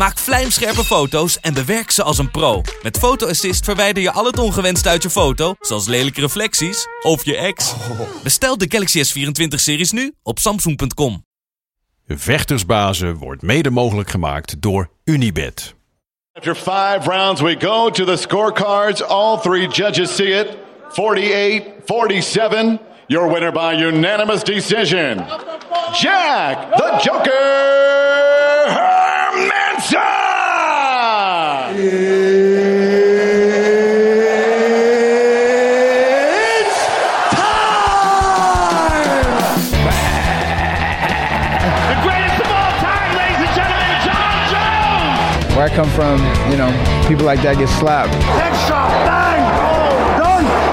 Maak vlijmscherpe foto's en bewerk ze als een pro. Met Photo Assist verwijder je al het ongewenst uit je foto, zoals lelijke reflecties of je ex. Bestel de Galaxy S24-series nu op samsung.com. Vechtersbazen wordt mede mogelijk gemaakt door Unibed. After five rounds, we go to the scorecards. All three judges see it 48 47. Your winner by unanimous decision, Jack the Joker Hermanson! It's time! The greatest of all time, ladies and gentlemen, John Jones! Where I come from, you know, people like that get slapped. Headshot, bang! Oh, done!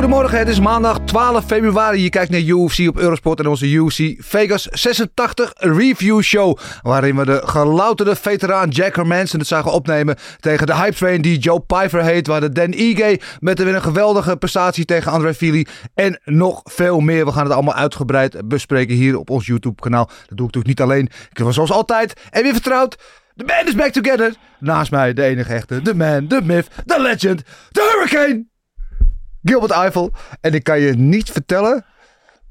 Goedemorgen, het is maandag 12 februari. Je kijkt naar UFC op Eurosport en onze UFC Vegas 86 Review Show. Waarin we de gelouterde veteraan Jack Hermanson het zagen opnemen tegen de hype train die Joe Piper heet. We hadden Dan Ige met weer een geweldige prestatie tegen André Fili. En nog veel meer. We gaan het allemaal uitgebreid bespreken hier op ons YouTube kanaal. Dat doe ik natuurlijk niet alleen. Ik heb zoals altijd en weer vertrouwd. The man is back together. Naast mij de enige echte. The man, the myth, the legend, the hurricane. Gilbert Eiffel. En ik kan je niet vertellen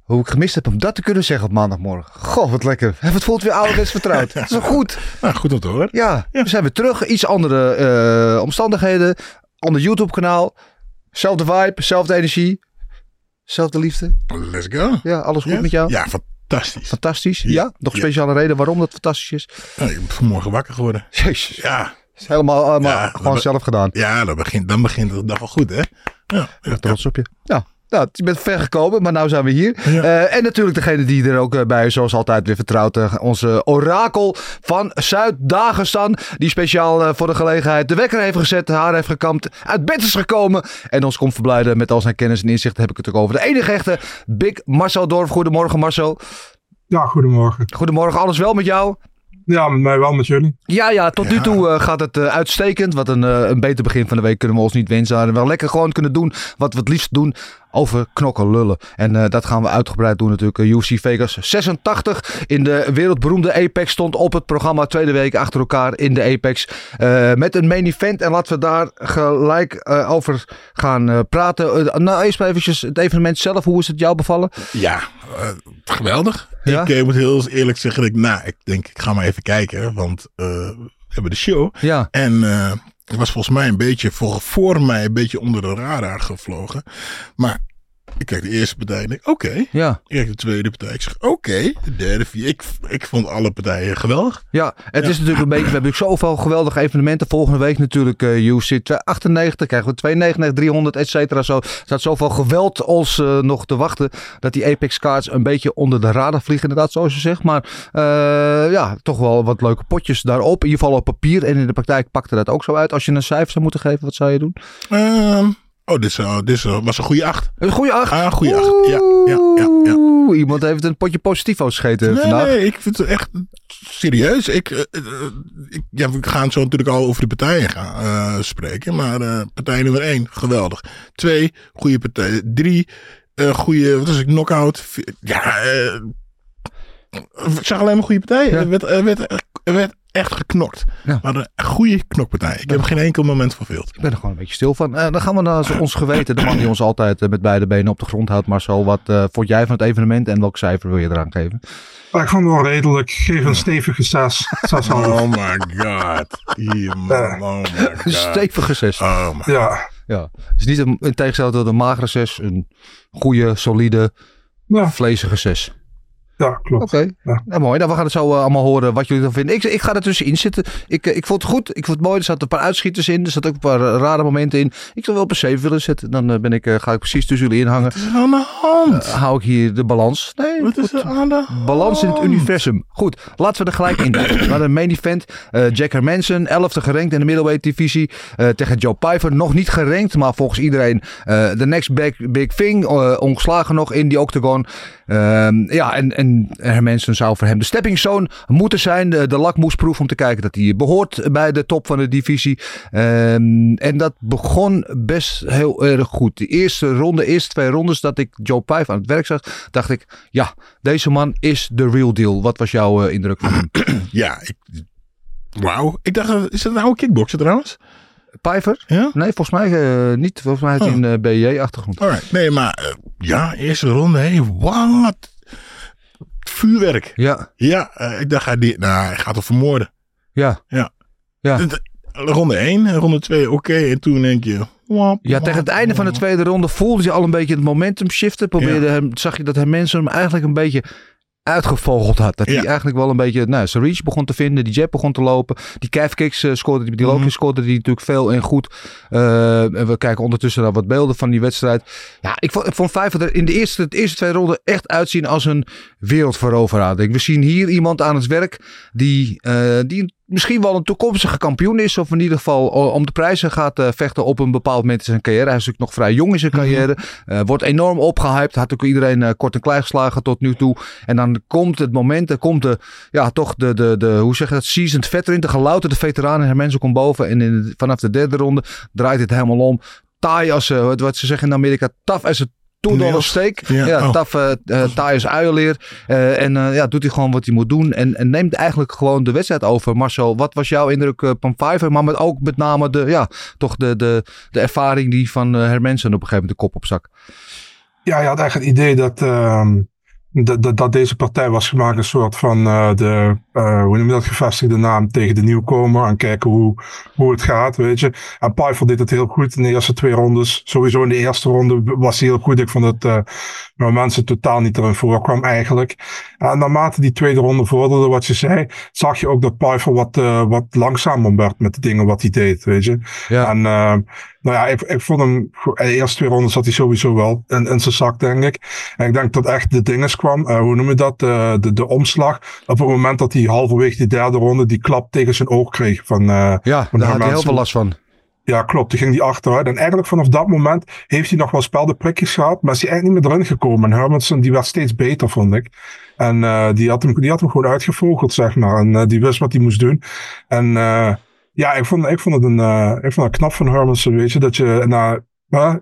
hoe ik gemist heb om dat te kunnen zeggen op maandagmorgen. Goh, wat lekker. Het voelt weer ouderwets vertrouwd. Dat is wel goed. Nou, goed om te horen. Ja, we zijn weer terug. Iets andere eh, omstandigheden. Ander YouTube kanaal. Zelfde vibe, zelfde energie. Zelfde liefde. Let's go. Ja, alles goed Ja? met jou? Ja, fantastisch. Fantastisch. Ja? Ja. Nog Ja. speciale reden waarom dat fantastisch is? Nou, ik ben vanmorgen wakker geworden. Jezus. Ja, is helemaal, Ja, gewoon zelf gedaan. ja dan, begint, dan begint de dag wel goed, hè? Ja, ja, Trots op je. Ja. Nou, je bent ver gekomen, maar nu zijn we hier. Ja. Eh, en natuurlijk degene die er ook eh, bij is, zoals altijd weer vertrouwd. eh, onze orakel van Zuid-Dagestan. Die speciaal eh, voor de gelegenheid de wekker heeft gezet, haar heeft gekamd, uit bed is gekomen. En ons komt verblijden met al zijn kennis en inzicht. Heb ik het ook over de enige echte Big Marcel Dorf. Goedemorgen Marcel. Ja, goedemorgen. Goedemorgen, alles wel met jou? Ja, met mij wel, met jullie. Ja, ja, tot nu toe eh, gaat het eh, uitstekend. Wat een, eh, een beter begin van de week kunnen we ons niet wensen. En wel lekker gewoon kunnen doen wat we het liefst doen. Over knokken lullen. En eh, dat gaan we uitgebreid doen natuurlijk. Eh, UFC Vegas 86 in de wereldberoemde Apex stond op het programma. Tweede week achter elkaar in de Apex. Eh, met een main event. En laten we daar gelijk over gaan praten. Nou, eerst maar eventjes het evenement zelf. Hoe is het jou bevallen? ja geweldig. Ja? Ik moet heel eerlijk zeggen, dat ik, nou, ik denk, ik ga maar even kijken. Want we hebben de show. Ja. En was volgens mij een beetje, voor, voor mij een beetje onder de radar gevlogen. Maar ik kijk de eerste partij en denk, oké. Ja. Ik kijk de tweede partij. Ik zeg, oké. De derde, vier. Ik, ik vond alle partijen geweldig. Ja, het Ja. is natuurlijk een beetje. We hebben zoveel geweldige evenementen. Volgende week natuurlijk eh UFC 298. Krijgen we 299, 300, et cetera. Zo er staat zoveel geweld ons eh, nog te wachten. Dat die Apex cards een beetje onder de radar vliegen, inderdaad, zoals je zegt. Maar eh, ja, toch wel wat leuke potjes daarop. In ieder geval op papier. En in de praktijk pakte dat ook zo uit. Als je een cijfer zou moeten geven, wat zou je doen? Ehm, oh, dit, is, eh, dit is, eh, was een goede acht. Een goede acht. Ah, een goede acht. Ja, ja, ja, ja. Oeh, Iemand heeft een potje positivo gescheten Nee, vandaag. nee, ik vind het echt serieus. Ik, eh, ik, ja, we gaan zo natuurlijk al over de partijen gaan spreken. Maar partij nummer één, geweldig. Twee, goede partij. Drie, goede, wat was ik, knockout. Vier- Ja, ik zag alleen maar goede partijen. Ja. Er, werd, er, werd, er werd echt geknokt. Ja. Maar een goede knokpartij. Ik heb geen enkel moment verveeld. Ik ben er gewoon een beetje stil van. Eh, dan gaan we naar ons geweten. De man die ons altijd eh, met beide benen op de grond houdt. Marcel, wat eh, vond jij van het evenement en welk cijfer wil je eraan geven? Maar ik vond het wel redelijk. Ik geef een stevige 6. 6,5. Oh my god. Hier, man. Oh my Een god. stevige 6. Oh my Ja. Ja. Het is niet een, in tegenstelling tot een magere 6. Een goede, solide, ja. vlezige 6. Ja, klopt. Oké, Ja. nou, mooi. Nou, we gaan het zo eh, allemaal horen wat jullie ervan vinden. Ik, ik ga er tussenin zitten. Ik, eh, ik vond het goed. Ik vond het mooi. Er zaten een paar uitschieters in. Er zaten ook een paar rare momenten in. Ik zou wel op een 7 willen zetten. Dan eh, ben ik, eh, ga ik precies tussen jullie inhangen. Wat is er aan de hand? Hou ik hier de balans. Nee, Wat is er aan de hand? Balans in het universum. Goed, laten we er gelijk in duiken. Naar de main event. Eh Jack Hermanson, 11e gerankt in de middleweight divisie. eh, tegen Joe Piper. Nog niet gerankt, maar volgens iedereen eh, de next big, big thing. eh, ongeslagen nog in die octagon. Ehm, ja, en, en Hermanson zou voor hem de stepping zone moeten zijn. De, de lakmoesproef om te kijken dat hij behoort bij de top van de divisie. Ehm, en dat begon best heel erg goed. De eerste ronde, eerste twee rondes dat ik Joe Piper aan het werk zag, dacht ik, ja, deze man is de real deal. Wat was jouw eh, indruk van hem? Ja, ik, wauw. Ik dacht, eh, is dat een oude kickboxer trouwens? Ja? Nee, volgens mij eh, niet. Volgens mij heeft hij Oh. een BJ-achtergrond. Alright. Nee, maar ja, eerste ronde. Hé, wat? Vuurwerk. Ja, Ja, eh, ik dacht, hij, die, nou, hij gaat hem vermoorden. ja. Ja. Ja. De- de- Ronde 1, ronde 2, oké. En toen denk je... wap, Ja, tegen het wap, einde van de tweede ronde voelde je al een beetje het momentum shiften. Probeerde Ja. hem, zag je dat hem mensen hem eigenlijk een beetje uitgevogeld had. Dat Ja. hij eigenlijk wel een beetje nou, zijn reach begon te vinden. Die jab begon te lopen. Die calf kicks eh, scoorde. Die Mhm. kicks scoorde hij natuurlijk veel en goed. Eh, en we kijken ondertussen naar wat beelden van die wedstrijd. Ja, ik vond, ik vond Vijver er in de eerste, de eerste twee ronden echt uitzien als een wereldveroveraar. We zien hier iemand aan het werk die, eh, die misschien wel een toekomstige kampioen is. Of in ieder geval eh, om de prijzen gaat eh, vechten op een bepaald moment in zijn carrière. Hij is natuurlijk nog vrij jong in zijn carrière. Eh, wordt enorm opgehyped. Had ook iedereen kort en klein geslagen tot nu toe. En dan komt het moment, er komt de, ja, toch de, de, de hoe zeg je dat, seasoned veteran, de gelouterde veteraan. En mensen komt boven. En in, vanaf de derde ronde draait het helemaal om. Taai als, wat, wat ze zeggen in Amerika, tough as a two dollar Nails. steak. Ja, Ja, oh. tough, eh eh, uilenleer. Eh, en eh, ja, doet hij gewoon wat hij moet doen. En, en neemt eigenlijk gewoon de wedstrijd over. Marcel, wat was jouw indruk van Pfeiffer? Maar met ook met name de, ja, toch de, de, de ervaring die van eh Hermansen op een gegeven moment de kop op zak. Ja, je had echt het idee dat, ehm, dat, dat, dat deze partij was gemaakt een soort van eh, de, eh, hoe noem je dat, gevestigde naam tegen de nieuwkomer. En kijken hoe, hoe het gaat, weet je. En Pfeiffer deed het heel goed in de eerste twee rondes. Sowieso in de eerste ronde was hij heel goed. Ik vond dat eh maar mensen totaal niet erin voorkwam eigenlijk. En naarmate die tweede ronde vorderde, wat je zei, zag je ook dat Pfeiffer wat, wat langzamer werd met de dingen wat hij deed, weet je. Ja. En uh, nou ja, ik, ik vond hem, in de eerste twee rondes zat hij sowieso wel in, in zijn zak, denk ik. En ik denk dat echt de dinges kwam, uh, hoe noem je dat, uh, de, de omslag. Op het moment dat hij halverwege die derde ronde die klap tegen zijn oog kreeg. Van, uh, ja, van daar had hij heel veel last van. Ja, klopt. Die ging die achteruit. En eigenlijk vanaf dat moment heeft hij nog wel speldenprikjes gehad. Maar is hij eigenlijk niet meer erin gekomen. En Hermanson die werd steeds beter, vond ik. En uh, die, had hem, die had hem gewoon uitgevogeld, zeg maar. En uh, die wist wat hij moest doen. En uh, ja, ik vond, ik vond het een, uh, ik vond het knap van Hermanson, weet je. Dat je na,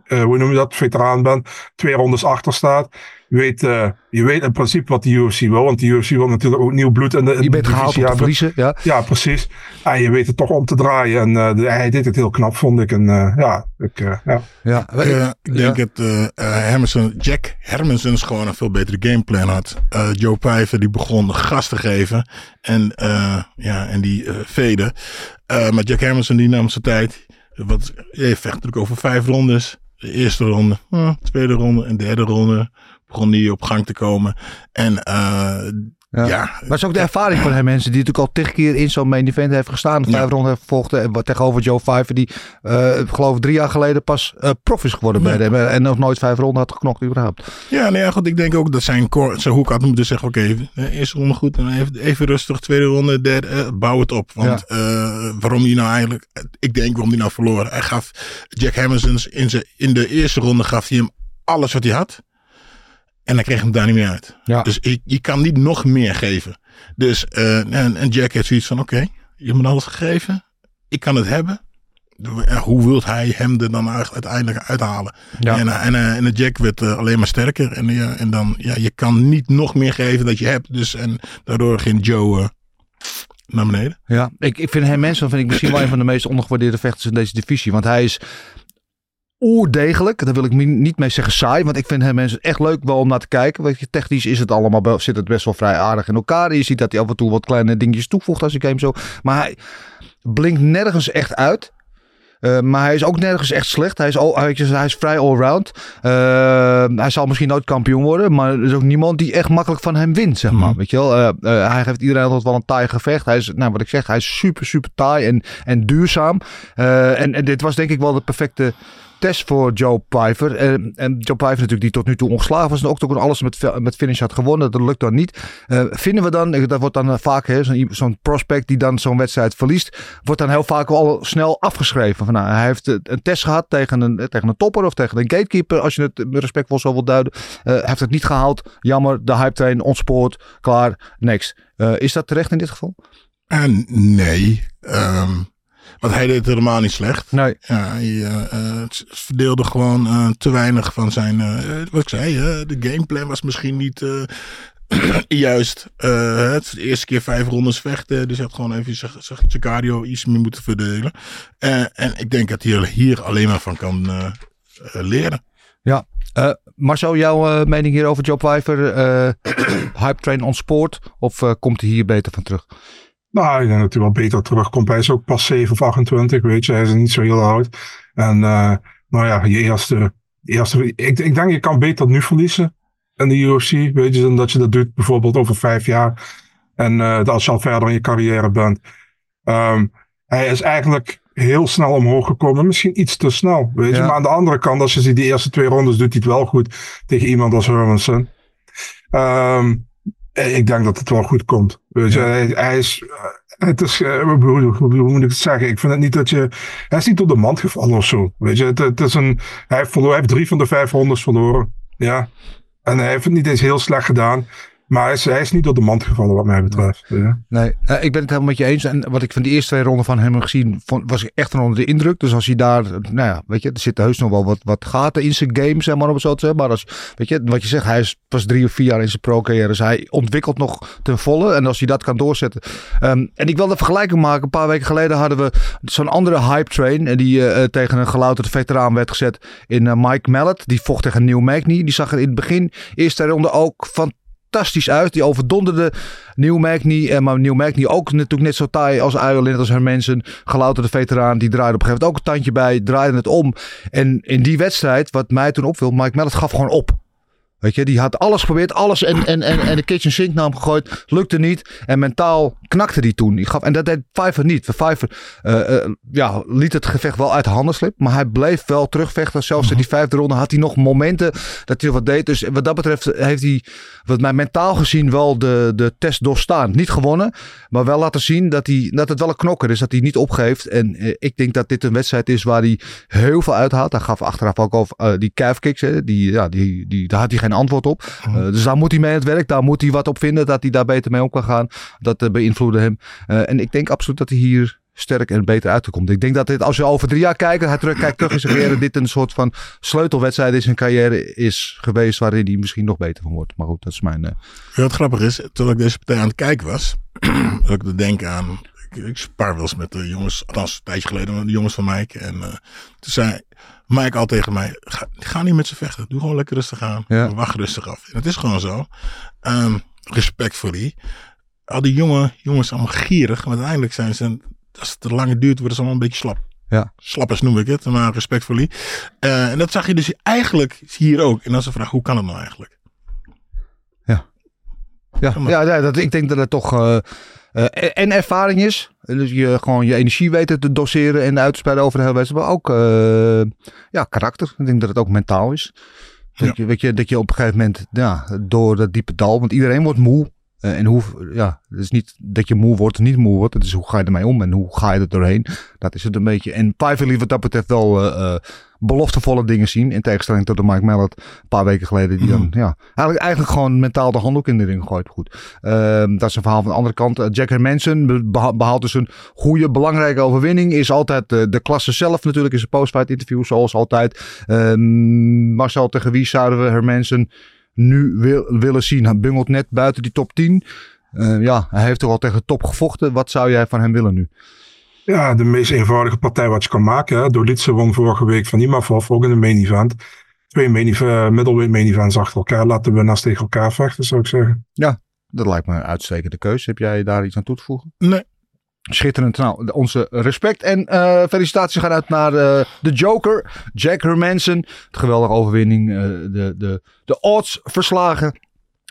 uh, hoe noem je dat, veteraan bent. Twee rondes achter staat. Je weet, uh, je weet in principe wat de UFC wil. Want de UFC wil natuurlijk ook nieuw bloed in de, in je bent gehaald om te verliezen, ja. Ja, precies. En je weet het toch om te draaien. En uh, de, hij deed het heel knap, vond ik. En uh, ja, ik, uh, ja. ja. Ik, uh, ik denk ja. dat uh, Hermanson, Jack Hermanson gewoon een veel betere gameplan had. Uh, Joe Pijver die begon gas te geven. En, uh, ja, en die uh, veden. Uh, maar Jack Hermanson die nam zijn tijd. Wat, je vecht natuurlijk over vijf rondes. De eerste ronde, uh, tweede ronde en derde ronde begon die op gang te komen. En uh, ja. ja. Maar het is ook de ervaring van hem, mensen die natuurlijk al tig keer in zo'n main event heeft gestaan. De vijf ja. ronden heeft gevochten. En tegenover Joe Pfeiffer, die uh, ik geloof drie jaar geleden pas uh, prof is geworden ja. bij hem. En nog nooit vijf ronden had geknokt überhaapt. Ja, nou ja, goed. Ik denk ook dat zijn, core, zijn hoek had moeten zeggen, oké, okay, eerste ronde goed. En even, even rustig, tweede ronde, derde, uh, bouw het op. Want waarom hij nou eigenlijk, ik denk waarom hij nou verloor. Hij gaf Jack Hamilton in, zijn, in de eerste ronde gaf hij hem alles wat hij had. En hij kreeg hem daar niet meer uit. Ja. Dus ik, je kan niet nog meer geven. Dus, uh, en, en, Jack heeft zoiets van, oké, okay, je hebt me alles gegeven. Ik kan het hebben. Hoe wilt hij hem er dan uiteindelijk uithalen? Ja. En, en, en de Jack werd alleen maar sterker. En, ja, en dan, ja, je kan niet nog meer geven dat je hebt. Dus, en daardoor ging Joe uh, naar beneden. Ja, ik, ik vind hem mensen vind ik misschien wel een van de meest ondergewaardeerde vechters in deze divisie. Want hij is oerdegelijk. Daar wil ik niet mee zeggen saai. Want ik vind hem mensen echt leuk wel om naar te kijken. Weet je, technisch is het allemaal, zit het best wel vrij aardig in elkaar. Je ziet dat hij af en toe wat kleine dingetjes toevoegt als ik hem zo. Maar hij blinkt nergens echt uit. Uh, maar hij is ook nergens echt slecht. Hij is, al, hij, hij is vrij allround. Uh, hij zal misschien nooit kampioen worden. Maar er is ook niemand die echt makkelijk van hem wint, zeg maar. Mm. Weet je wel? Uh, hij geeft iedereen altijd wel een taai gevecht. Hij is, nou wat ik zeg, hij is super, super taai en, en duurzaam. en, en dit was denk ik wel de perfecte test voor Joe Pfeiffer. En, en Joe Pfeiffer natuurlijk die tot nu toe ongeslagen was. En ook toen alles met, met finish had gewonnen. Dat lukt dan niet. Uh, vinden we dan, dat wordt dan vaak zo'n prospect die dan zo'n wedstrijd verliest. Wordt dan heel vaak al snel afgeschreven. Van, nou, hij heeft een test gehad tegen een, tegen een topper of tegen een gatekeeper. Als je het respectvol zo wil duiden. Uh, heeft het niet gehaald. Jammer, de hype train ontspoord. Klaar. Uh, is dat terecht in dit geval? Nee. Um, want hij deed het helemaal niet slecht. Nee. Ja, hij uh, verdeelde gewoon uh, te weinig van zijn. Wat ik zei, de gameplan was misschien niet juist. het de eerste keer vijf rondes vechten. Dus hij had gewoon even zijn cardio iets meer moeten verdelen. en ik denk dat hij hier alleen maar van kan leren. Ja, uh, Marcel, jouw uh, mening hier over Job? Uh, hype train on sport? Of komt hij hier beter van terug? Nou, ik denk dat hij wel beter terugkomt. Hij is ook pas 7 of 28, weet je. Hij is niet zo heel oud. En uh, nou ja, je eerste... eerste ik, ik denk je kan beter nu verliezen in de UFC, weet je, dan dat je dat doet bijvoorbeeld over vijf jaar. En uh, als je al verder in je carrière bent. Um, hij is eigenlijk heel snel omhoog gekomen. Misschien iets te snel, weet je. Maar aan de andere kant, als je ziet die eerste twee rondes, doet hij het wel goed tegen iemand als Hermanson. Um, ik denk dat het wel goed komt. Weet je, hij, hij, is. Eh, het is, uh, hoe, hoe, moet ik het zeggen? Ik vind het niet dat je. Hij is niet op de mand gevallen of zo. Weet je, het, het is een. Hij heeft, hij heeft drie van de vijf rondes verloren. Ja. En hij heeft het niet eens heel slecht gedaan. Maar hij is, hij is niet door de mand gevallen wat mij betreft. Ja. Nee, uh, ik ben het helemaal met je eens. En wat ik van die eerste twee ronden van hem gezien, vond, was ik echt onder de indruk. Dus als hij daar, nou ja, weet je, er zitten heus nog wel wat, wat gaten in zijn game, zeg maar, om het zo te zeggen. Maar als, weet je, wat je zegt, hij is pas drie of vier jaar in zijn pro-carrière. Dus hij ontwikkelt nog ten volle. En als hij dat kan doorzetten. Um, en ik wil de vergelijking maken. Een paar weken geleden hadden we zo'n andere hype train. Die uh, tegen een gelouterde veteraan werd gezet in uh, Mike Mallet. Die vocht tegen Neil Magny. Die zag er in het begin, eerste ronde ook van fantastisch uit. Die overdonderde Neil. Eh, maar Neil Magny ook natuurlijk net zo taai als Ireland, als mensen. Gelouterde veteraan. Die draaide op een gegeven moment ook een tandje bij. Draaide het om. En in die wedstrijd, wat mij toen opviel. Mike Mallet gaf gewoon op. Weet je, die had alles geprobeerd, alles en, en, en, en de kitchen sink naam gegooid. Lukte niet. En mentaal knakte die toen. Die gaf, en dat deed Pfeiffer niet. Pfeiffer uh, uh, ja, liet het gevecht wel uit de handen slippen. Maar hij bleef wel terugvechten. Zelfs in die vijfde ronde had hij nog momenten dat hij wat deed. Dus wat dat betreft heeft hij, wat mij mentaal gezien, wel de, de test doorstaan. Niet gewonnen, maar wel laten zien dat, hij, dat het wel een knokker is. Dat hij niet opgeeft. En uh, ik denk dat dit een wedstrijd is waar hij heel veel uithaalt. Hij gaf achteraf ook over die calf kicks. Hè, die, ja, die, die, daar had hij geen antwoord op. Uh, dus daar moet hij mee aan het werk. Daar moet hij wat op vinden. Dat hij daar beter mee om kan gaan. Dat uh, beïnvloedde hem. Uh, en ik denk absoluut dat hij hier sterk en beter uitkomt. Ik denk dat dit, als je over drie jaar kijkt, hij terug, kijkt terug in zijn carrière, dit een soort van sleutelwedstrijd in zijn carrière is geweest waarin hij misschien nog beter van wordt. Maar goed, dat is mijn... Uh... Ja, wat grappig is, toen ik deze partij aan het kijken was, dat ik te denken aan, ik, ik spar wel eens met de jongens, althans een tijdje geleden, de jongens van Mike. En uh, toen zei Mike al tegen mij, ga, ga niet met ze vechten. Doe gewoon lekker rustig aan. Ja. Wacht rustig af. En het is gewoon zo. Um, respect voor die. Al die jonge jongens allemaal gierig. Maar uiteindelijk zijn ze, als het te lang duurt, worden ze allemaal een beetje slap. Ja. Slappers noem ik het, maar respectfully. Uh, en dat zag je dus eigenlijk hier ook. En dan is de vraag, hoe kan het nou eigenlijk? Ja. Ja, ja, ja dat, ik denk dat het toch... Uh, uh, en ervaring is. Dus je gewoon je energie weten te doseren en uit te spelen over de hele wedstrijd. Maar ook ja, karakter. Ik denk dat het ook mentaal is. Dat, ja. je, weet je, dat je op een gegeven moment ja, door dat diepe dal. Want iedereen wordt moe. Uh, en hoe, ja, het is niet dat je moe wordt of niet moe wordt. Het is hoe ga je ermee om en hoe ga je er doorheen. Dat is het een beetje. En Pively wat dat betreft wel uh, uh, beloftevolle dingen zien. In tegenstelling tot de Mike Mallet een paar weken geleden. Die dan, mm. ja, eigenlijk, eigenlijk gewoon mentaal de handdoek in de ring gooit. Goed. Ehm, dat is een verhaal van de andere kant. Jack Hermanson behaalt dus een goede, belangrijke overwinning. Is altijd de klasse zelf natuurlijk in zijn postfight interview. Zoals altijd. Um, Marcel, tegen wie zouden we Hermanson nu wil, willen zien. Hij bungelt net buiten die top 10. Uh, ja, hij heeft toch al tegen top gevochten. Wat zou jij van hem willen nu? Ja, de meest eenvoudige partij wat je kan maken. Hè. Dolitze won vorige week van Imavov, ook in de main event. Twee main event, middleweight main events achter elkaar. Laten we naast tegen elkaar vechten, zou ik zeggen. Ja, dat lijkt me een uitstekende keuze. Heb jij daar iets aan toe te voegen? Nee. Schitterend. Nou, onze respect en uh, felicitaties gaan uit naar uh, de Joker, Jack Hermanson. Geweldige overwinning. Uh, de, de, de odds verslagen.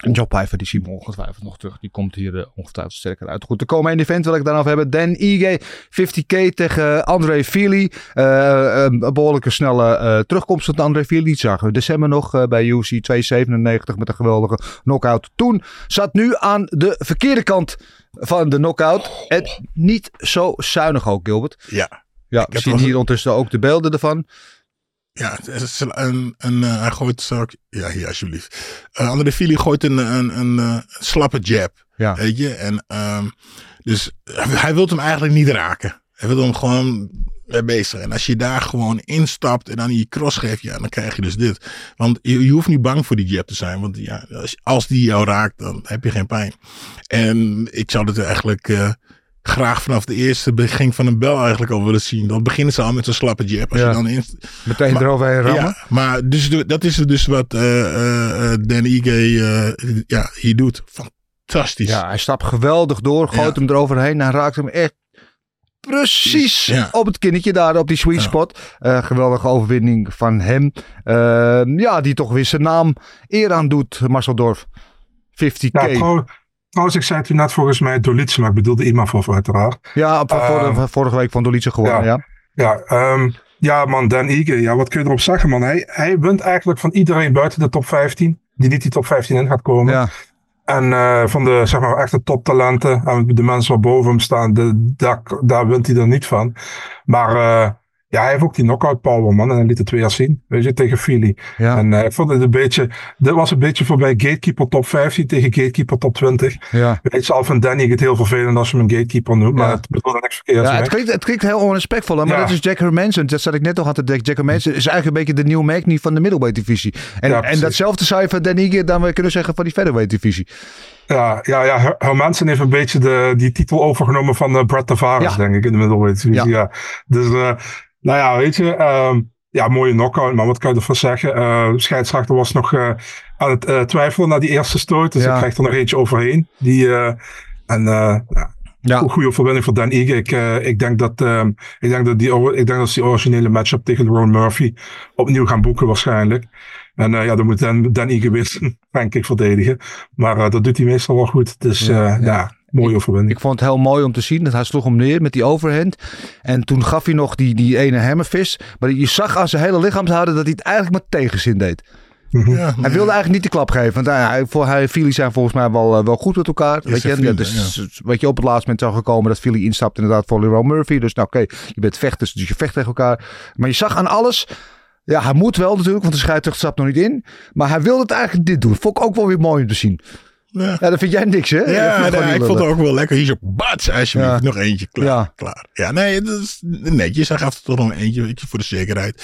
Job Pijver, die zien we ongetwijfeld nog terug. Die komt hier uh, ongetwijfeld sterker uit. Goed, de komende event wil ik daarover hebben. Dan Ige, 50k tegen André Feely. Uh, een behoorlijke snelle uh, terugkomst van André Feely. Die zagen we december nog bij UC 297 met een geweldige knockout. Toen zat nu aan de verkeerde kant van de knockout. En niet zo zuinig ook, Gilbert. Ja. Ja, we zien hier ondertussen ook de beelden ervan. Ja, een, een, uh, hij gooit. Ja, hier alsjeblieft. Uh, André Fili gooit een, een, een, een slappe jab. Ja. Weet je? En, um, dus hij wil hem eigenlijk niet raken. Hij wil hem gewoon mee bezig. En als je daar gewoon instapt en dan je cross geeft, ja, dan krijg je dus dit. Want je, je hoeft niet bang voor die jab te zijn. Want ja, als, als die jou raakt, dan heb je geen pijn. En ik zou het eigenlijk. Uh, graag vanaf de eerste begin van een bel eigenlijk al willen zien. Dan beginnen ze al met zo'n slappe jab. Als ja. je dan in... Meteen maar, eroverheen rammen. Ja, maar dus, dat is dus wat uh, uh, Dan Ige uh, ja, hier doet. Fantastisch. Ja, hij stapt geweldig door. Gooit ja. hem eroverheen. Hij raakt hem echt precies ja. op het kinnetje daar op die sweet spot. Uh, geweldige overwinning van hem. Uh, ja, die toch weer zijn naam eer aan doet, Marcel Dorf. 50k. Ja, trouw, trouwens, ik zei het u net volgens mij Dolice, maar ik bedoelde Imavov uiteraard. Ja, op, uh, vorige week van Dolice gewonnen, ja. Ja, ja, um, ja man, Dan Ige, ja, wat kun je erop zeggen, man? Hij, hij wint eigenlijk van iedereen buiten de top 15, die niet die top 15 in gaat komen. Ja. En uh, van de zeg maar, echte toptalenten, en de mensen wat boven hem staan, de, daar, daar wint hij er niet van. Maar uh, ja, hij heeft ook die knockout power, man. En hij liet het twee jaar zien, weet je, tegen Philly. Ja. En uh, ik vond het een beetje, dit was een beetje voorbij Gatekeeper top 15 tegen Gatekeeper top 20. Ja. Weet je, zelf van Danny het heel vervelend als je hem een Gatekeeper noemt, maar het bedoelt er niks verkeerds Ja, het, klinkt, het klinkt heel onrespectvol, hè, maar dat is Jack Hermanson. Dat zat ik net nog aan te denken. Jack Hermanson is eigenlijk een beetje de nieuwe Magny van de middleweight divisie. En, en datzelfde zou je van Dan Ige dan weer kunnen zeggen van die featherweight divisie. Ja, ja, ja. Her- Hermansen heeft een beetje de, die titel overgenomen van eh, Brett Tavares, Ja. denk ik, in de middleweight divisie. Ja. Ja. Dus, eh, nou ja, weet je, ehm, ja, mooie knockout, maar wat kan je ervan zeggen? Eh scheidsrechter was nog aan het twijfelen na die eerste stoot, dus Ja. ik krijg er nog eentje overheen. Die, en ja, goede overwinning voor Dan Ige. Ik, ik, denk dat, ehm, ik, denk dat die, ik denk dat ze die originele matchup tegen Ron Murphy opnieuw gaan boeken waarschijnlijk. En eh, ja, dan moet Dan, Dan Ige weer zijn ranking verdedigen. Maar eh, dat doet hij meestal wel goed. Dus Ja, ja, ja. ja. mooie overwinning. Ik vond het heel mooi om te zien dat hij sloeg hem neer met die overhand. En toen gaf hij nog die, die ene hammerfist. Maar je zag aan zijn hele lichaamshouden dat hij het eigenlijk met tegenzin deed. Mhm. Ja, Hij wilde eigenlijk niet de klap geven. Want hij, voor, hij en Philly zijn volgens mij wel, eh, wel goed met elkaar. weet je, vrienden, dus, weet je, op het laatste moment zag gekomen dat Philly instapt inderdaad voor Leroy Murphy. Dus nou oké, je bent vechters, dus je vecht tegen elkaar. Maar je zag aan alles... Ja, hij moet wel natuurlijk, want de scheidsrechter stapt nog niet in. Maar hij wilde het eigenlijk dit doen. Vond ik ook wel weer mooi om te zien. Ja. Ja, dat vind jij niks, hè? Ja, nee, ik vond het ook wel lekker. Hier zo, bats, alsjeblieft. Ja. Nog eentje, klaar. Ja. klaar. Ja, nee, dat is netjes. Hij gaf er toch nog eentje, voor de zekerheid.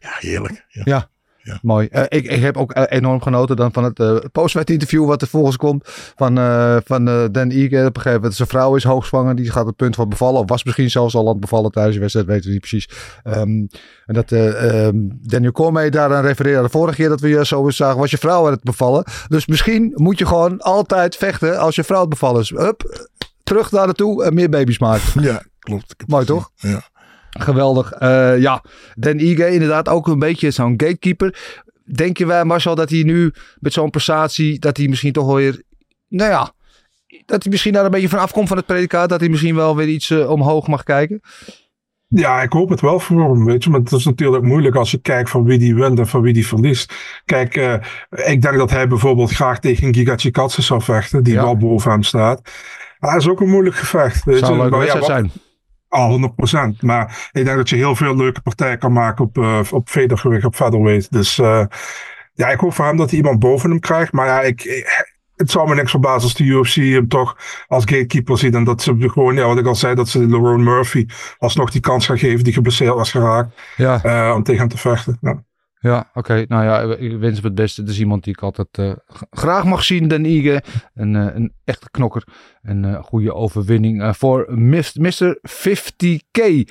Ja, heerlijk. Ja. Ja. Ja. Mooi. Eh, ik, ik heb ook eh, enorm genoten dan van het uh, postwet interview wat er volgens komt van, eh, van eh, Dan Ige. Op een gegeven moment zijn vrouw is hoogzwanger. Die gaat het punt van bevallen. Of was misschien zelfs al aan het bevallen tijdens de wedstrijd. Weten we niet precies. Ehm, en dat eh, ehm, Daniel Cormier daaraan refereerde de vorige keer dat we je zo eens zagen. Was je vrouw aan het bevallen. Dus misschien moet je gewoon altijd vechten als je vrouw het bevallen is. Hup, terug daar naartoe en meer baby's maken. Ja, klopt. Mooi, toch? Ja. Geweldig. Eh, ja, Dan Ige inderdaad ook een beetje zo'n gatekeeper. Denken wij, Marcel, dat hij nu met zo'n prestatie, dat hij misschien toch wel weer, nou ja, dat hij misschien daar een beetje van afkomt van het predicaat, dat hij misschien wel weer iets eh, omhoog mag kijken? Ja, ik hoop het wel voor hem, weet je. Maar het is natuurlijk moeilijk als je kijkt van wie die wint en van wie die verliest. Kijk, eh, ik denk dat hij bijvoorbeeld graag tegen Giga Chikadze zou vechten, die Ja. wel boven hem staat. Maar dat is ook een moeilijk gevecht. Weet Zou je. ja, wat- zijn. Ah, 100%. Maar ik denk dat je heel veel leuke partijen kan maken op, uh, op vedergewicht, op featherweight. Dus uh, ja, ik hoop voor hem dat hij iemand boven hem krijgt. Maar ja, ik, ik, het zou me niks verbazen als de UFC hem toch als gatekeeper ziet. En dat ze gewoon, ja, wat ik al zei, dat ze Lerone Murphy alsnog die kans gaan geven die geblesseerd was geraakt. Ja. Uh, om tegen hem te vechten. Ja. Ja, oké. Nou ja, ik wens hem het beste. Het is iemand die ik altijd uh, graag mag zien, Den Ige. Een, uh, een echte knokker. Een uh, goede overwinning voor Mr. 50k. Uh,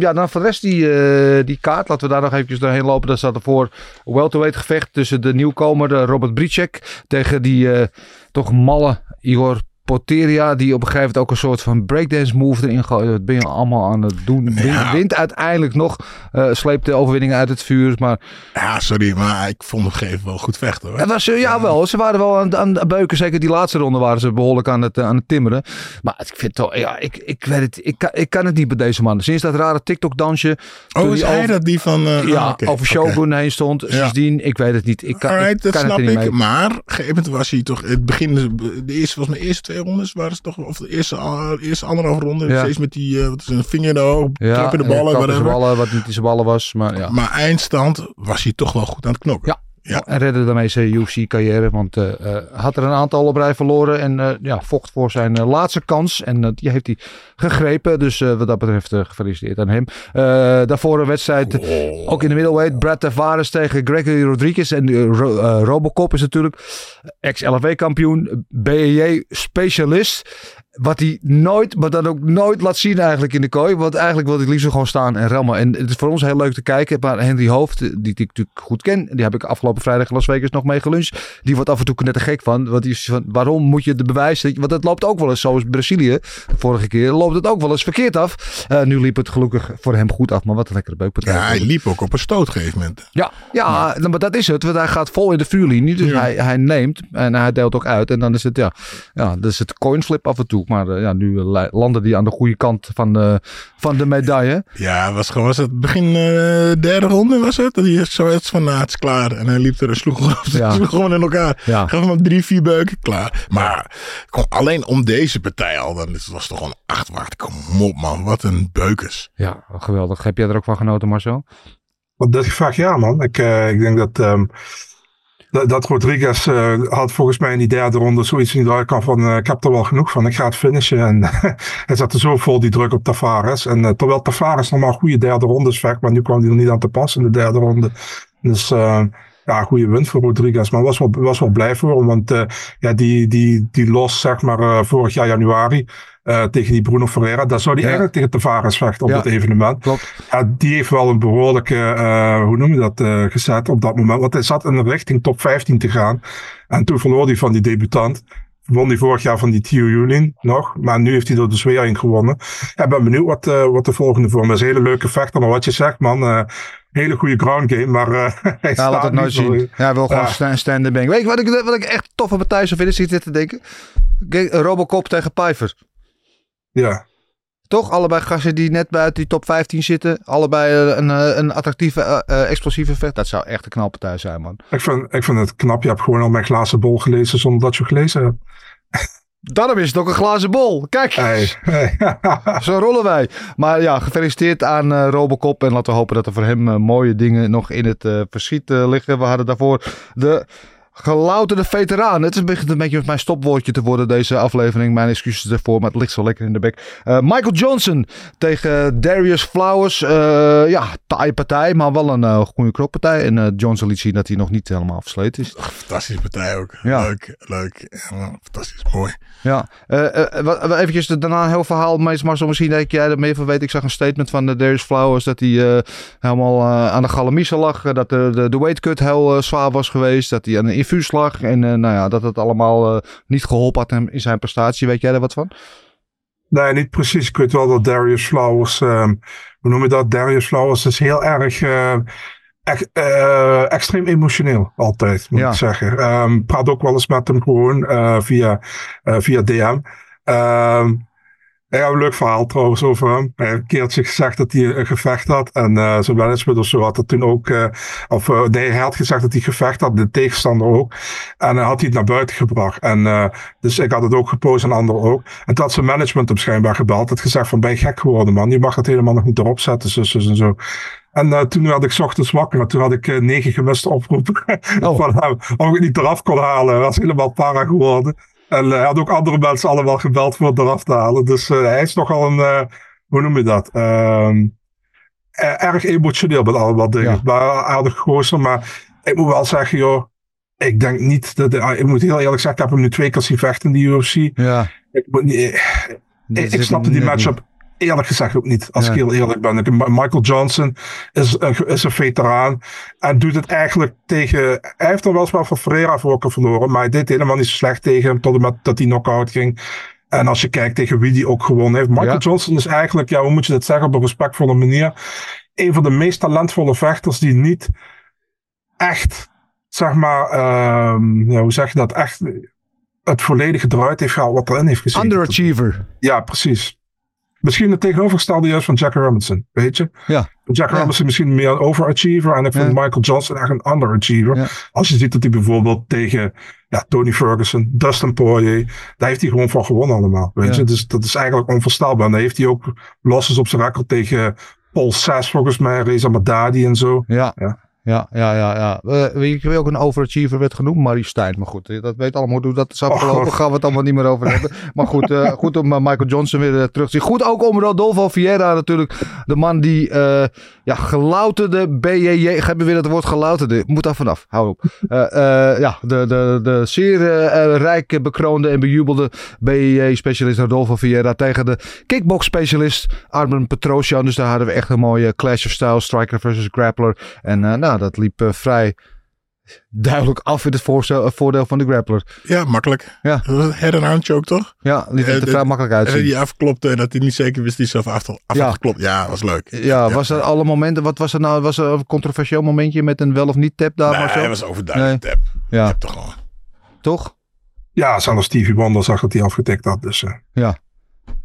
ja, dan voor de rest die, die kaart. Laten we daar nog eventjes doorheen lopen. Daar staat ervoor welterweight gevecht tussen de nieuwkomer Robert Bricek tegen die toch malle Igor Poteria, die op een gegeven moment ook een soort van breakdance move erin gooit. Dat ben je allemaal aan het doen. Ja. Wint uiteindelijk nog, eh, sleept de overwinning uit het vuur. Maar Ja, sorry, maar ik vond hem gegeven wel goed vechten hoor. het was, eh, ja, wel, ze waren wel aan, aan het beuken. Zeker die laatste ronde waren ze behoorlijk aan het, eh, aan het timmeren. Maar ik vind toch, ja, ik, ik weet het, ik kan, ik kan het niet bij deze man. Sinds dat rare TikTok-dansje. Oh, is hij over- dat die van... Ja, ah, over. Shogun heen stond. Sindsdien, ik weet het niet. Ik kan, Alright, ik dat kan snap het niet ik. mee. Maar gegeven moment was hij toch... Het begin, de eerste, volgens mij eerste twee rondes waren ze toch... Of de eerste, uh, eerste anderhalve ronde. Ja. Steeds met die... eh, wat is een vinger in de oog. Ja, trappen de ja, ballen, whatever. ballen, wat niet in zijn ballen was. Maar ja. Maar eindstand was hij toch wel goed aan het knokken. Ja. Ja. En redde daarmee zijn UFC-carrière. Want eh, had er een aantal op rij verloren. En eh, ja, vocht voor zijn laatste kans. En die heeft hij gegrepen. Dus wat dat betreft gefeliciteerd aan hem. Daarvoor een wedstrijd. Oh. Ook in de middleweight. Brad Tavares tegen Gregory Rodriguez. En eh, Robocop is natuurlijk ex-LFW-kampioen. BEJ-specialist. Wat hij nooit, maar dan ook nooit laat zien eigenlijk in de kooi. Want eigenlijk wil hij het liefst gewoon staan en rammen. En het is voor ons heel leuk te kijken. Maar Henry Hoofd, die, die ik natuurlijk goed ken. Die heb ik afgelopen vrijdag in Las Vegas nog mee geluncht. Die wordt af en toe net te gek van. Want die is van, waarom moet je de bewijzen? Want het loopt ook wel eens, zoals Brazilië. Vorige keer loopt het ook wel eens verkeerd af. Eh, nu liep het gelukkig voor hem goed af. Maar wat een lekkere beukpartij. Ja, hij liep ook op een stoot op een gegeven moment. Ja, ja, maar dat is het. Want hij gaat vol in de vuurlinie. Dus hij, hij neemt en hij deelt ook uit. En dan is het, ja, ja dan is het coinflip af en toe. Maar eh, ja, nu eh, landen die aan de goede kant van de, van de medaille. Ja, was, gewoon, was het begin eh, derde ronde was het? Die is zo het van, nou, het is klaar. En hij liep er en sloeg, Ja. sloeg gewoon in elkaar. Ja. Gaf hem op drie, vier beuken, klaar. Maar kom, alleen om deze partij al, dan is- was het toch gewoon acht waard. Kom op man, wat een beukers. Ja, geweldig. Heb jij er ook van genoten, Marcel? Op dit gevecht, ja man. Ik, eh, ik denk dat, ehm, dat, Rodriguez eh, had volgens mij in die derde ronde zoiets in de kan van, eh, ik heb er wel genoeg van, ik ga het finishen. En hij zette zo vol die druk op Tavares. En eh, terwijl Tavares een goede derde ronde vecht, maar nu kwam hij er niet aan te passen in de derde ronde. Dus ja, goede win voor Rodriguez. Maar was wel, was wel blij voor hem, want eh, ja, die, die, die los, zeg maar, eh, vorig jaar januari. eh, tegen die Bruno Ferreira. Daar zou hij Ja. eigenlijk tegen Tavares vechten op Ja. dat evenement. Klopt. Ja, die heeft wel een behoorlijke, eh, hoe noem je dat, gezet op dat moment. Want hij zat in de richting top 15 te gaan. En toen verloor hij van die debutant. Won hij vorig jaar van die TU Union nog. Maar nu heeft hij er dus weer in gewonnen. Ja, ik ben benieuwd wat, wat de volgende voor hem is. Hele leuke vechter. Maar wat je zegt, man. Hele goede ground game. Maar eh, hij Ja, laat het nooit voor- zien. Ja, hij wil gewoon Ja. sta- stand-and bang. Weet je wat ik, wat ik echt toffe partij zou vinden? Zit je te denken? Robocop tegen Pfeiffer. Ja. Toch? Allebei gasten die net buiten die top 15 zitten. Allebei eh, een, eh, een attractieve, explosieve vecht. Dat zou echt een knalpartij zijn, man. Ik vind, ik vind het knap. Je hebt gewoon al mijn glazen bol gelezen zonder dat je gelezen hebt. Daarom is het ook een glazen bol. Kijk, Hey, hey. zo rollen wij. Maar ja, gefeliciteerd aan eh, Robocop. En laten we hopen dat er voor hem eh, mooie dingen nog in het eh, verschiet liggen. We hadden daarvoor de gelouterde veteraan. Het is begint een beetje mijn stopwoordje te worden deze aflevering. Mijn excuses ervoor, maar het ligt zo lekker in de bek. Eh, Michael Johnson tegen Darius Flowers. Eh, ja, taaie partij, maar wel een eh, goede kroppartij. En Johnson liet zien dat hij nog niet helemaal versleten is. Fantastische partij ook. Ja. Leuk, leuk. Fantastisch, mooi. Ja, eventjes daarna een heel verhaal. Meest Marcel, misschien dat jij er meer van weet. Ik zag een statement van Darius Flowers dat hij helemaal aan de galamiezen lag. Dat de, de, de weight cut heel zwaar was geweest. Dat hij aan een infuus lag. En eh, nou ja, dat het allemaal eh, niet geholpen had hem in zijn prestatie. Weet jij daar wat van? Nee, niet precies. Ik weet wel dat Darius Flowers, ehm, hoe noem je dat? Darius Flowers is heel erg eh, ex- extreem emotioneel, altijd, moet Ja. ik zeggen. Ehm praat ook wel eens met hem gewoon via, via DM. Ehm ja, een leuk verhaal trouwens over hem. Hij heeft een keertje gezegd dat hij een gevecht had. En eh zijn management of zo had dat toen ook. eh, of eh, nee, hij had gezegd dat hij gevecht had, de tegenstander ook. En dan had hij het naar buiten gebracht. En eh, dus ik had het ook gepost en anderen ook. En toen had zijn management hem schijnbaar gebeld. Had gezegd van ben je gek geworden man. Je mag het helemaal nog niet erop zetten. Zus, zus en zo. En eh, toen werd ik ochtends wakker. En toen had ik eh, negen gemiste oproepen Oh. van hem. Of ik het niet eraf kon halen. Hij was helemaal para geworden. En eh, hij had ook andere mensen allemaal gebeld voor het eraf te halen. Dus eh, hij is nogal een, eh, hoe noem je dat? Ehm, eh, erg emotioneel met allemaal dingen. Ja. Maar aardig gozer. Maar ik moet wel zeggen, joh. Ik denk niet dat. ah, ik moet heel eerlijk zeggen, ik heb hem nu twee keer zien vechten in de UFC. Ja. Ik, moet niet, ik, ik snapte die matchup. Eerlijk gezegd ook niet. Als ik heel eerlijk ben. Michael Johnson is, een- is een veteraan. En doet het eigenlijk tegen. Hij heeft er wel eens wel van Ferreira voor verloren. Maar hij deed helemaal niet zo slecht tegen hem. Tot en met dat hij knock-out ging. En als je kijkt tegen wie die ook gewonnen heeft. Michael Ja. Johnson is eigenlijk, ja, hoe moet je dat zeggen? Op een respectvolle manier. Een van de meest talentvolle vechters die niet echt, zeg maar, ehm, ja, hoe zeg je dat? Echt het volledige eruit heeft gehaald wat erin heeft gezeten. Underachiever. Ja, precies. Misschien het tegenovergestelde juist van Jack Robinson, weet je? Ja. Jack Ja. Robinson misschien meer een overachiever en ik vind Ja. Michael Johnson echt een underachiever. Ja. Als je ziet dat hij bijvoorbeeld tegen ja, Tony Ferguson, Dustin Poirier, daar heeft hij gewoon van gewonnen allemaal, weet je? Dus dat is eigenlijk onvoorstelbaar. En daar heeft hij ook losses op zijn record tegen Paul Sass volgens mij, Reza Madadi en zo. Ja. Ja. Ja, ja, ja, ja. Eh, wie wie ook een overachiever werd genoemd? Marie Stijn. Maar goed, dat weet allemaal hoe dat is afgelopen. God. gaan we het allemaal niet meer over hebben. Maar goed, eh, goed om eh, Michael Johnson weer terug te zien. Goed ook om Rodolfo Vieira natuurlijk. De man die ja, gelouterde BJJ. Hebben we weer het woord gelouterde? Moet daar vanaf. Hou op. Ja, de, de, de zeer rijk bekroonde en bejubelde BJJ-specialist Rodolfo Vieira tegen de kickbox-specialist Armen Petrosian. Dus daar hadden we echt een mooie clash of styles. Striker versus grappler. En eh, nou, dat liep eh, vrij duidelijk af in het voorstel, eh, voordeel van de grappler. Ja, makkelijk. Ja. Dat was een head en arm choke, toch? Ja, liet Eh, het er de- vrij makkelijk En uitzien. die afklopte en dat hij niet zeker wist die zelf af, af Ja. had geklopt. Ja, was leuk. Ja, was er alle momenten, wat was er nou, was er een controversieel momentje met een wel of niet tap daar Nee, maar zo? hij was overduidelijk. Tap. Ja, Tap toch gewoon. toch? Ja, zelfs Stevie Wonder zag dat hij afgetikt had. Dus eh, Ja.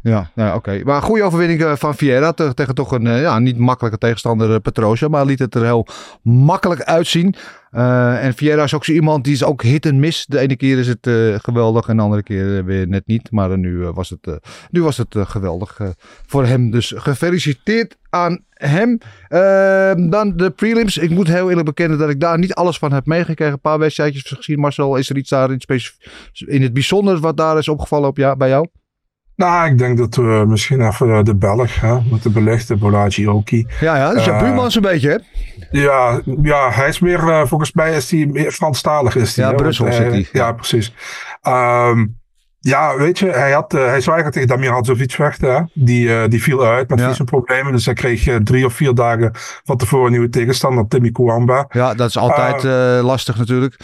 Ja, nou, oké. Maar een goede overwinning eh, van Vieira te- tegen toch een eh, ja, niet makkelijke tegenstander uh, Petrosja. Maar liet het er heel makkelijk uitzien. Eh, en Vieira is ook zo iemand die is ook hit en miss. De ene keer is het eh, geweldig en de andere keer eh, weer net niet. Maar eh, nu, eh, was het, eh, nu was het eh, geweldig eh, voor hem. Dus gefeliciteerd aan hem. Eh, dan de prelims. Ik moet heel eerlijk bekennen dat ik daar niet alles van heb meegekregen. Een paar wedstrijdjes gezien. Marcel, is er iets daar in, in het bijzonder wat daar is opgevallen op jou, bij jou? Nou, ik denk dat we misschien even eh, de Belg hè, moeten belichten, Bolaji Oki. Ja, ja, dat is jouw Eh, buurman zo'n beetje, hè? Ja, ja, hij is meer, eh, volgens mij is hij meer Franstalig. Is hij, Ja, hè, Brussel zit hij, ja. Precies. Ehm, ja, weet je, hij, had, hij tegen Damir Hadzovic. Hè? Die, die viel uit met Ja. visumproblemen. Dus hij kreeg drie of vier dagen van tevoren een nieuwe tegenstander, Timmy Kouamba. Ja, dat is altijd eh, lastig natuurlijk.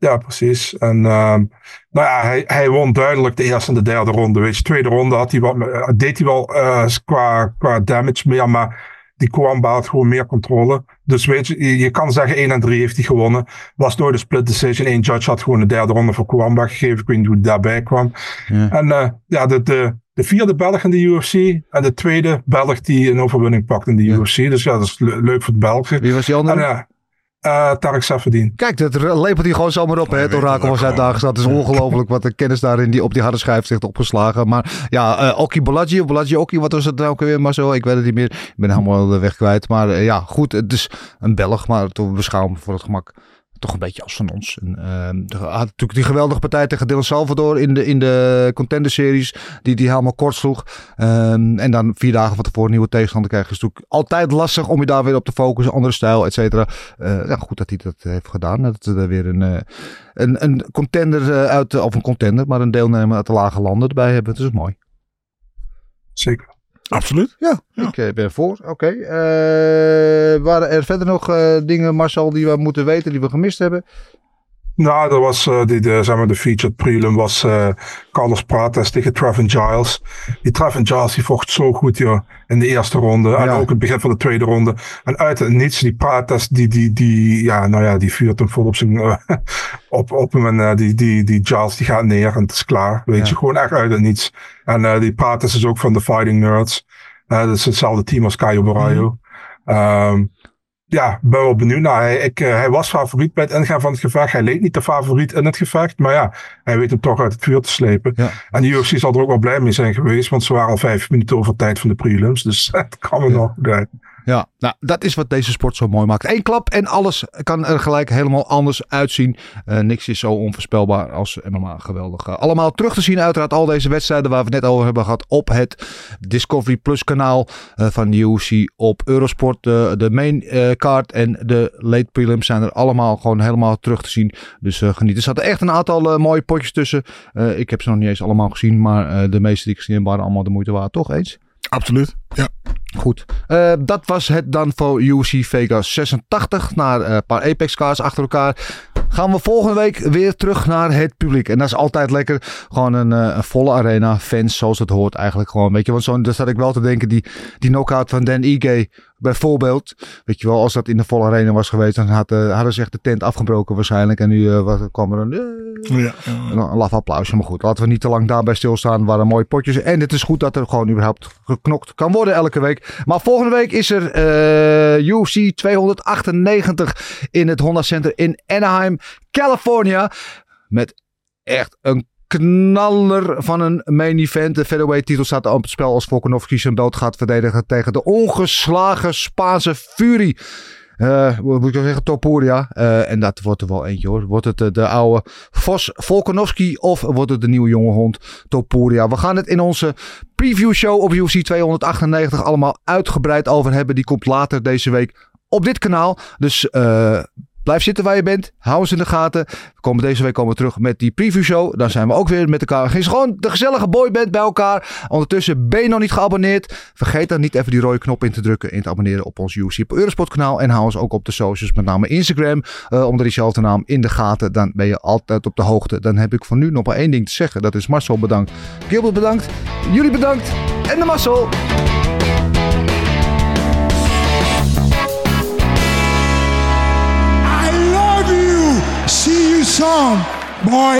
Ja, precies. En ehm, nou ja, hij, hij won duidelijk de eerste en de derde ronde. Weet je, tweede ronde had hij wat, eh, deed hij wel eh, qua, qua damage meer, maar die Kwamba had gewoon meer controle. Dus weet je, je, kan zeggen 1 en 3 heeft hij gewonnen. Was nooit een split decision. Eén judge had gewoon de derde ronde voor Kwamba gegeven. Ik weet niet hoe hij daarbij kwam. Ja. En eh, ja, de, de, de vierde Belg in de UFC en de tweede Belg die een overwinning pakt in de Ja. UFC. Dus ja, dat is le- leuk voor de Belgen. Wie was die andere? En eh Tarek Safedin. Kijk, dat lepelt hij gewoon zomaar op. Hè? hij Het orakel ook Zuid-Dagen Het is ongelooflijk wat de kennis daarin die op die harde schijf zit opgeslagen. Maar ja, eh Oki Bolaji, of Oki, wat was het nou ook weer maar zo? Ik weet het niet meer. Ik ben helemaal de weg kwijt. Maar eh, ja, goed, het is een Belg, maar toch beschouwen voor het gemak toch een beetje als van ons. En, ehm, er had natuurlijk die geweldige partij tegen Dylan Salvador in de, in de contender series, die die helemaal kort sloeg. Ehm, en dan vier dagen van tevoren een nieuwe tegenstander krijgen. is natuurlijk altijd lastig om je daar weer op te focussen, andere stijl, et cetera. Eh, ja, goed dat hij dat heeft gedaan. Dat we er weer een, eh, een, een contender eh, uit, of een contender, maar een deelnemer uit de lage landen erbij hebben. Dat is mooi. Zeker. Absoluut. Ja, ik eh, ben voor. Oké. Eh, waren er verder nog eh, dingen, Marcel, die we moeten weten, die we gemist hebben? Nou, dat was eh, die, de, zeg maar, de featured prelim was eh, Carlos Prates tegen Trevin Giles. Die Trevin Giles die vocht zo goed joh, in de eerste ronde. En ook het begin van de tweede ronde. En uit het niets, die Prates, die, die, die, ja, nou ja, die vuurt hem vol op, zijn, eh, op, op hem. En die, die, die Giles die gaat neer en het is klaar. Weet Ja. je, gewoon echt uit het niets. En die Prates is ook van de Fighting Nerds. Dat is hetzelfde team als Caio Borraio. Ehm, ja, ben wel benieuwd naar. Hij, ik, eh, hij was favoriet bij het ingaan van het gevecht. Hij leek niet de favoriet in het gevecht. Maar ja, hij weet hem toch uit het vuur te slepen. Ja. En de UFC zal er ook wel blij mee zijn geweest. Want ze waren al vijf minuten over tijd van de prelims. Dus het kan er Ja. nog goed uit. Ja, nou, dat is wat deze sport zo mooi maakt. Eén klap en alles kan er gelijk helemaal anders uitzien. Eh, niks is zo onvoorspelbaar als MMA. Geweldig. Eh, allemaal terug te zien, uiteraard, al deze wedstrijden waar we het net over hebben gehad. op het Discovery Plus kanaal eh, van de UFC. Op Eurosport, de, main card en de late prelims zijn er allemaal gewoon helemaal terug te zien. Dus geniet. Er zaten echt een aantal mooie potjes tussen. Ik heb ze nog niet eens allemaal gezien, maar de meeste die ik gezien heb waren allemaal de moeite waard. Toch eens? Absoluut, ja. Goed. Uh, dat was het dan voor UFC Vegas 86. Na een paar Apex cards achter elkaar. Gaan we volgende week weer terug naar het publiek. En dat is altijd lekker. Gewoon een, een volle arena. Fans zoals het hoort eigenlijk gewoon. Weet je, want zo, daar zat ik wel te denken. Die, die knockout van Dan Ige bijvoorbeeld. Weet je wel, als dat in de volle arena was geweest. Dan had, uh, hadden ze echt de tent afgebroken waarschijnlijk. En nu uh, wat, kwam er een, uh, ja, ja. een, een laf applausje. Maar goed, laten we niet te lang daarbij stilstaan. waren mooie potjes. En het is goed dat er gewoon überhaupt geknokt kan worden elke week. Maar volgende week is er UFC 298 in het Honda Center in Anaheim, California. Met echt een knaller van een main event. De featherweight titel staat op het spel als Volkanovski zijn belt gaat verdedigen tegen de ongeslagen Spaanse Fury. Uh, moet ik zeggen, Topuria. Uh, en dat wordt er wel eentje hoor. Wordt het de, de oude Vos Volkanovski of wordt het de nieuwe jonge hond Topuria? We gaan het in onze preview show op UFC 298 allemaal uitgebreid over hebben. Die komt later deze week op dit kanaal. Dus Blijf zitten waar je bent. Hou ons in de gaten. We komen deze week komen we terug met die preview show. Dan zijn we ook weer met elkaar. Geen gewoon de gezellige boyband bij elkaar. Ondertussen ben je nog niet geabonneerd. Vergeet dan niet even die rode knop in te drukken. En te abonneren op ons op Eurosport kanaal. En hou ons ook op de socials. Met name Instagram. Uh, onder diezelfde naam in de gaten. Dan ben je altijd op de hoogte. Dan heb ik voor nu nog maar één ding te zeggen. Dat is Marcel bedankt. Gilbert bedankt. Jullie bedankt. En de Marcel. song, boy.